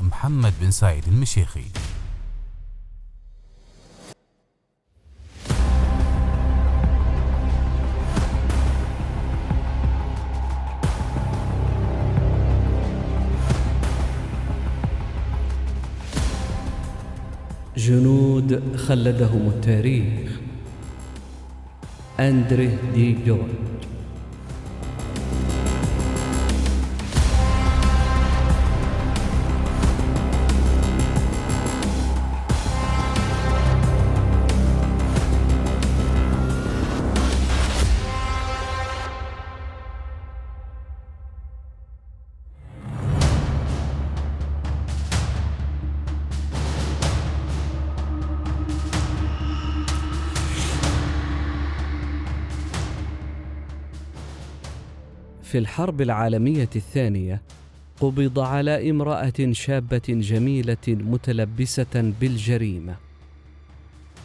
محمد بن سعيد المشيخي. جنود خلدهم التاريخ. أندريه دي جورج. في الحرب العالمية الثانية قبض على امرأة شابة جميلة متلبسة بالجريمة.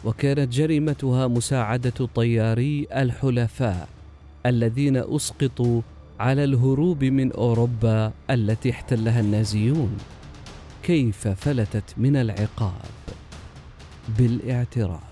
وكانت جريمتها مساعدة طياري الحلفاء الذين أسقطوا على الهروب من أوروبا التي احتلها النازيون. كيف فلتت من العقاب؟ بالإعتراف.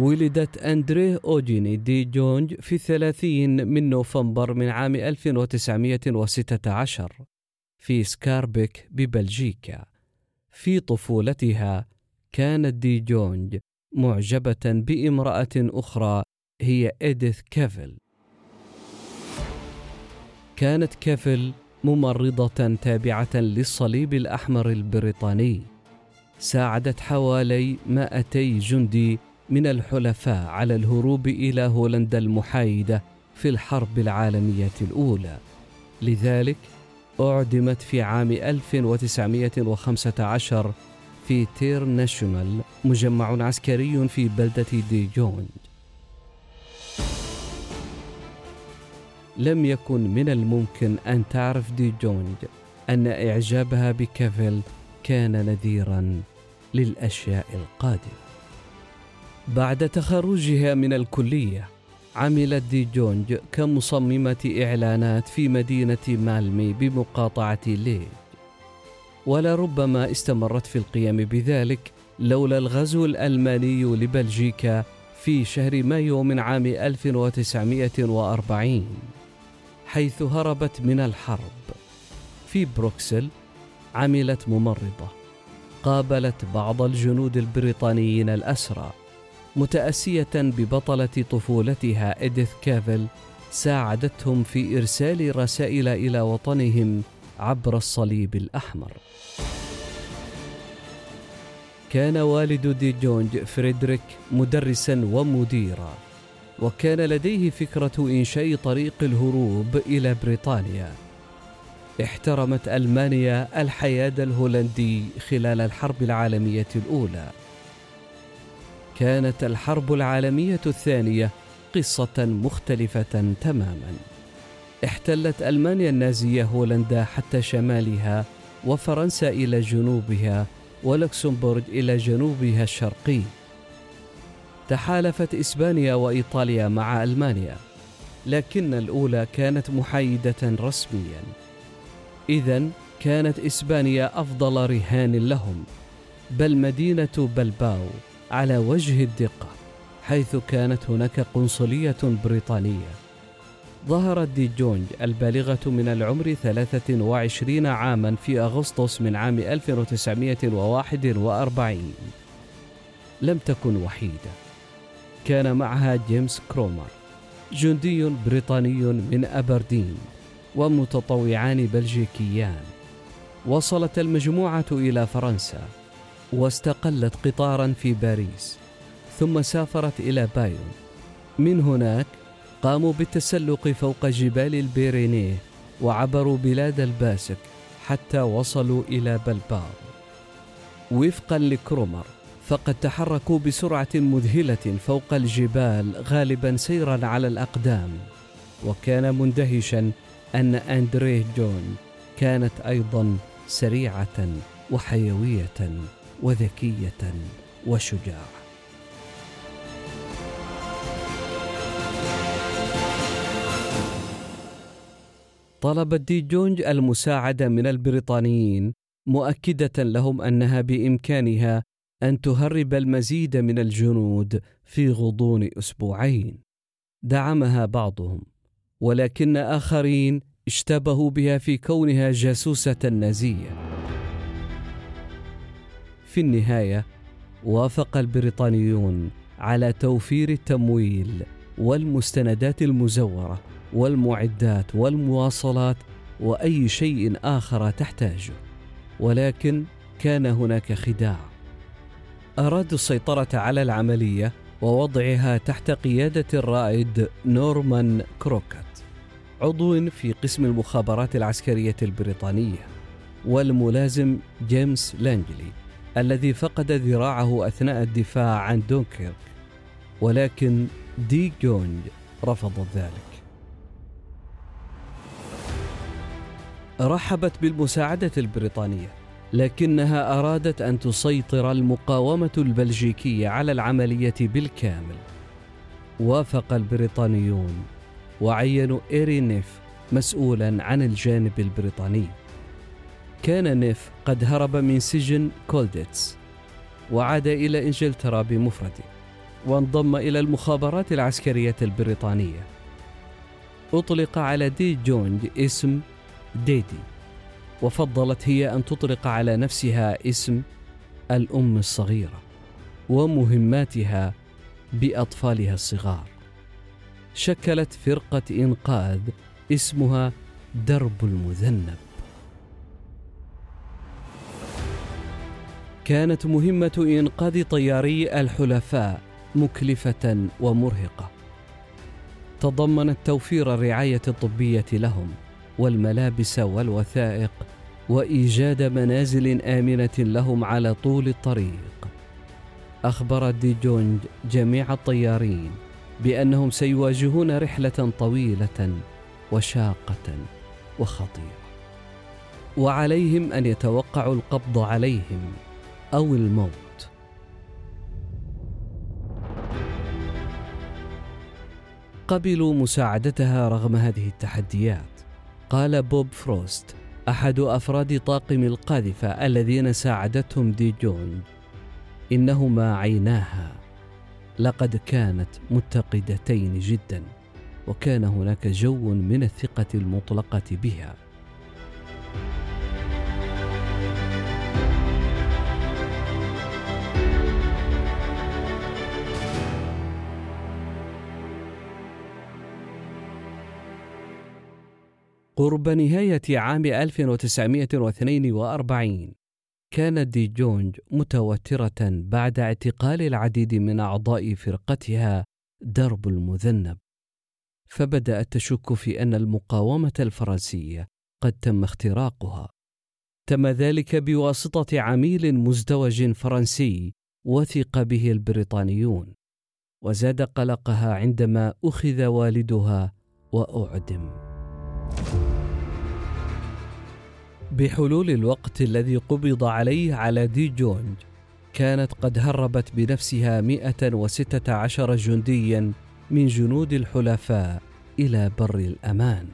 ولدت أندريه أوجيني دي جونج في الثلاثين من نوفمبر من عام 1916 في سكاربيك ببلجيكا. في طفولتها كانت دي جونج معجبة بامرأة أخرى هي إديث كيفل. كانت كيفل ممرضة تابعة للصليب الأحمر البريطاني. ساعدت حوالي 200 جندي من الحلفاء على الهروب إلى هولندا المحايدة في الحرب العالمية الأولى. لذلك أعدمت في عام 1915 في تير ناشونال مجمع عسكري في بلدة دي جونج لم يكن من الممكن أن تعرف دي جونج أن إعجابها بكافيل كان نذيرا للأشياء القادمة. بعد تخرجها من الكلية عملت دي جونج كمصممة إعلانات في مدينة مالمي بمقاطعة ليج. ولربما استمرت في القيام بذلك لولا الغزو الألماني لبلجيكا في شهر مايو من عام 1940 حيث هربت من الحرب. في بروكسل عملت ممرضة قابلت بعض الجنود البريطانيين الأسرى. متأسية ببطلة طفولتها إديث كافل ساعدتهم في إرسال رسائل إلى وطنهم عبر الصليب الأحمر. كان والد دي جونج فريدريك مدرسا ومديرا وكان لديه فكرة إنشاء طريق الهروب إلى بريطانيا احترمت ألمانيا الحياد الهولندي خلال الحرب العالمية الأولى كانت الحرب العالمية الثانية قصة مختلفة تماما. احتلت ألمانيا النازية هولندا حتى شمالها وفرنسا إلى جنوبها ولوكسمبورغ إلى جنوبها الشرقي. تحالفت إسبانيا وإيطاليا مع ألمانيا لكن الأولى كانت محايدة رسميا. اذا كانت إسبانيا أفضل رهان لهم بل مدينة بلباو. على وجه الدقة حيث كانت هناك قنصلية بريطانية. ظهرت دي جونج البالغة من العمر 23 عاما في أغسطس من عام 1941 لم تكن وحيدة. كان معها جيمس كرومر جندي بريطاني من أبردين ومتطوعان بلجيكيان. وصلت المجموعة إلى فرنسا. واستقلت قطارا في باريس ثم سافرت إلى بايون من هناك قاموا بالتسلق فوق جبال البيرينيه وعبروا بلاد الباسك حتى وصلوا إلى بلباو. وفقا لكرومر فقد تحركوا بسرعة مذهلة فوق الجبال غالبا سيرا على الأقدام. وكان مندهشا أن أندريه جون كانت أيضا سريعة وحيوية. وذكية وشجاعة طلبت دي جونج المساعدة من البريطانيين مؤكدة لهم أنها بإمكانها أن تهرب المزيد من الجنود في غضون أسبوعين. دعمها بعضهم ولكن آخرين اشتبهوا بها في كونها جاسوسة نازية. في النهاية وافق البريطانيون على توفير التمويل والمستندات المزورة والمعدات والمواصلات وأي شيء آخر تحتاجه. ولكن كان هناك خداع. أرادوا السيطرة على العملية ووضعها تحت قيادة الرائد نورمان كروكت عضو في قسم المخابرات العسكرية البريطانية والملازم جيمس لانجلي. الذي فقد ذراعه أثناء الدفاع عن دونكيرك ولكن دي جونج رفضت ذلك. رحبت بالمساعدة البريطانية لكنها أرادت أن تسيطر المقاومة البلجيكية على العملية بالكامل. وافق البريطانيون وعينوا إيري نيف مسؤولا عن الجانب البريطاني. كان نيف قد هرب من سجن كولديتس وعاد إلى إنجلترا بمفرده وانضم إلى المخابرات العسكرية البريطانية. أطلق على دي جونج اسم ديدي وفضلت هي أن تطلق على نفسها اسم الأم الصغيرة ومهماتها بأطفالها الصغار. شكلت فرقة إنقاذ اسمها درب المذنب. كانت مهمة إنقاذ طياري الحلفاء مكلفة ومرهقة. تضمنت توفير الرعاية الطبية لهم والملابس والوثائق وإيجاد منازل آمنة لهم على طول الطريق. اخبرت دي جونج جميع الطيارين بأنهم سيواجهون رحلة طويلة وشاقة وخطيرة. وعليهم أن يتوقعوا القبض عليهم. أو الموت. قبلوا مساعدتها رغم هذه التحديات. قال بوب فروست أحد أفراد طاقم القاذفة الذين ساعدتهم دي جونج إنهما عيناها. لقد كانت متقدتين جدا وكان هناك جو من الثقة المطلقة بها. قرب نهاية عام 1942 كانت دي جونج متوترة بعد اعتقال العديد من أعضاء فرقتها درب المذنب. فبدأت تشك في أن المقاومة الفرنسية قد تم اختراقها. تم ذلك بواسطة عميل مزدوج فرنسي وثق به البريطانيون. وزاد قلقها عندما أخذ والدها وأعدم. بحلول الوقت الذي قبض عليه على دي جونج. كانت قد هربت بنفسها 116 جنديا من جنود الحلفاء إلى بر الأمان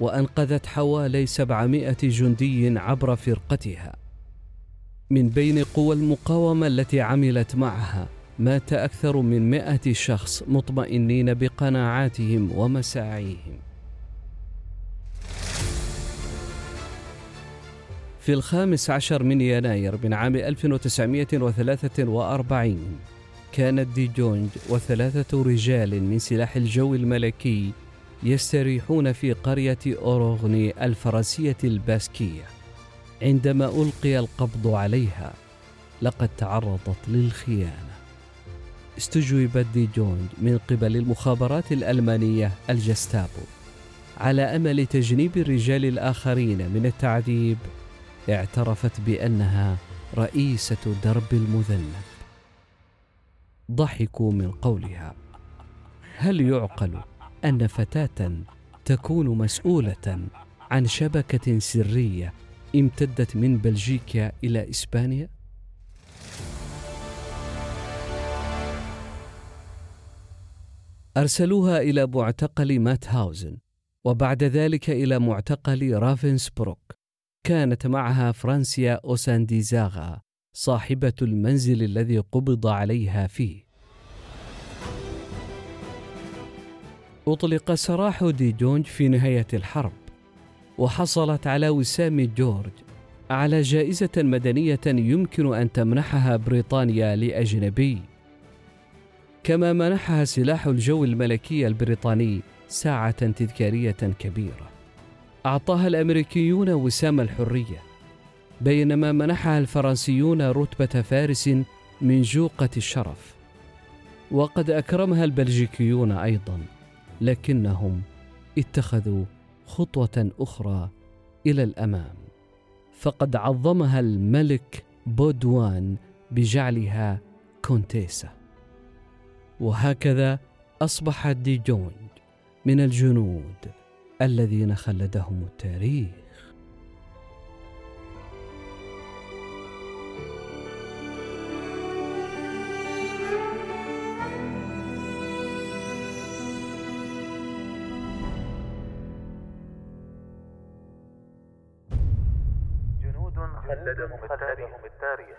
وأنقذت حوالي 700 جندي عبر فرقتها. من بين قوى المقاومة التي عملت معها مات أكثر من مئة شخص مطمئنين بقناعاتهم ومساعيهم. في الخامس عشر من يناير من عام 1943 كانت دي جونج وثلاثة رجال من سلاح الجو الملكي يستريحون في قرية أوروغني الفرنسية الباسكية عندما ألقي القبض عليها. لقد تعرضت للخيانة. استجوبت دي جونج من قبل المخابرات الألمانية الجستابو على أمل تجنيب الرجال الآخرين من التعذيب اعترفت بأنها رئيسة درب المذنب ضحكوا من قولها. هل يعقل أن فتاة تكون مسؤولة عن شبكة سرية امتدت من بلجيكا إلى إسبانيا؟ أرسلوها إلى معتقل ماتهاوزن وبعد ذلك إلى معتقل رافنسبروك. كانت معها فرانسيا أوسانديزاغا صاحبة المنزل الذي قبض عليها فيه. أطلق سراح دي جونج في نهاية الحرب، وحصلت على وسام جورج على جائزة مدنية يمكن أن تمنحها بريطانيا لأجنبي. كما منحها سلاح الجو الملكي البريطاني ساعة تذكارية كبيرة. أعطاها الأمريكيون وسام الحرية بينما منحها الفرنسيون رتبة فارس من جوقة الشرف. وقد أكرمها البلجيكيون أيضا لكنهم اتخذوا خطوة أخرى إلى الأمام. فقد عظمها الملك بودوان بجعلها كونتيسا وهكذا أصبحت دي جونج من الجنود. الذين خلدهم التاريخ. خلدهم التاريخ.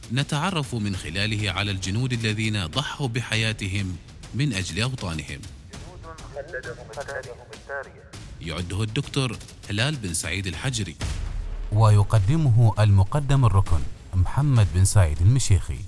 نتعرف من خلاله على الجنود الذين ضحوا بحياتهم من أجل أوطانهم. يعده الدكتور هلال بن سعيد الحجري. ويقدمه المقدم الركن محمد بن سعيد المشيخي.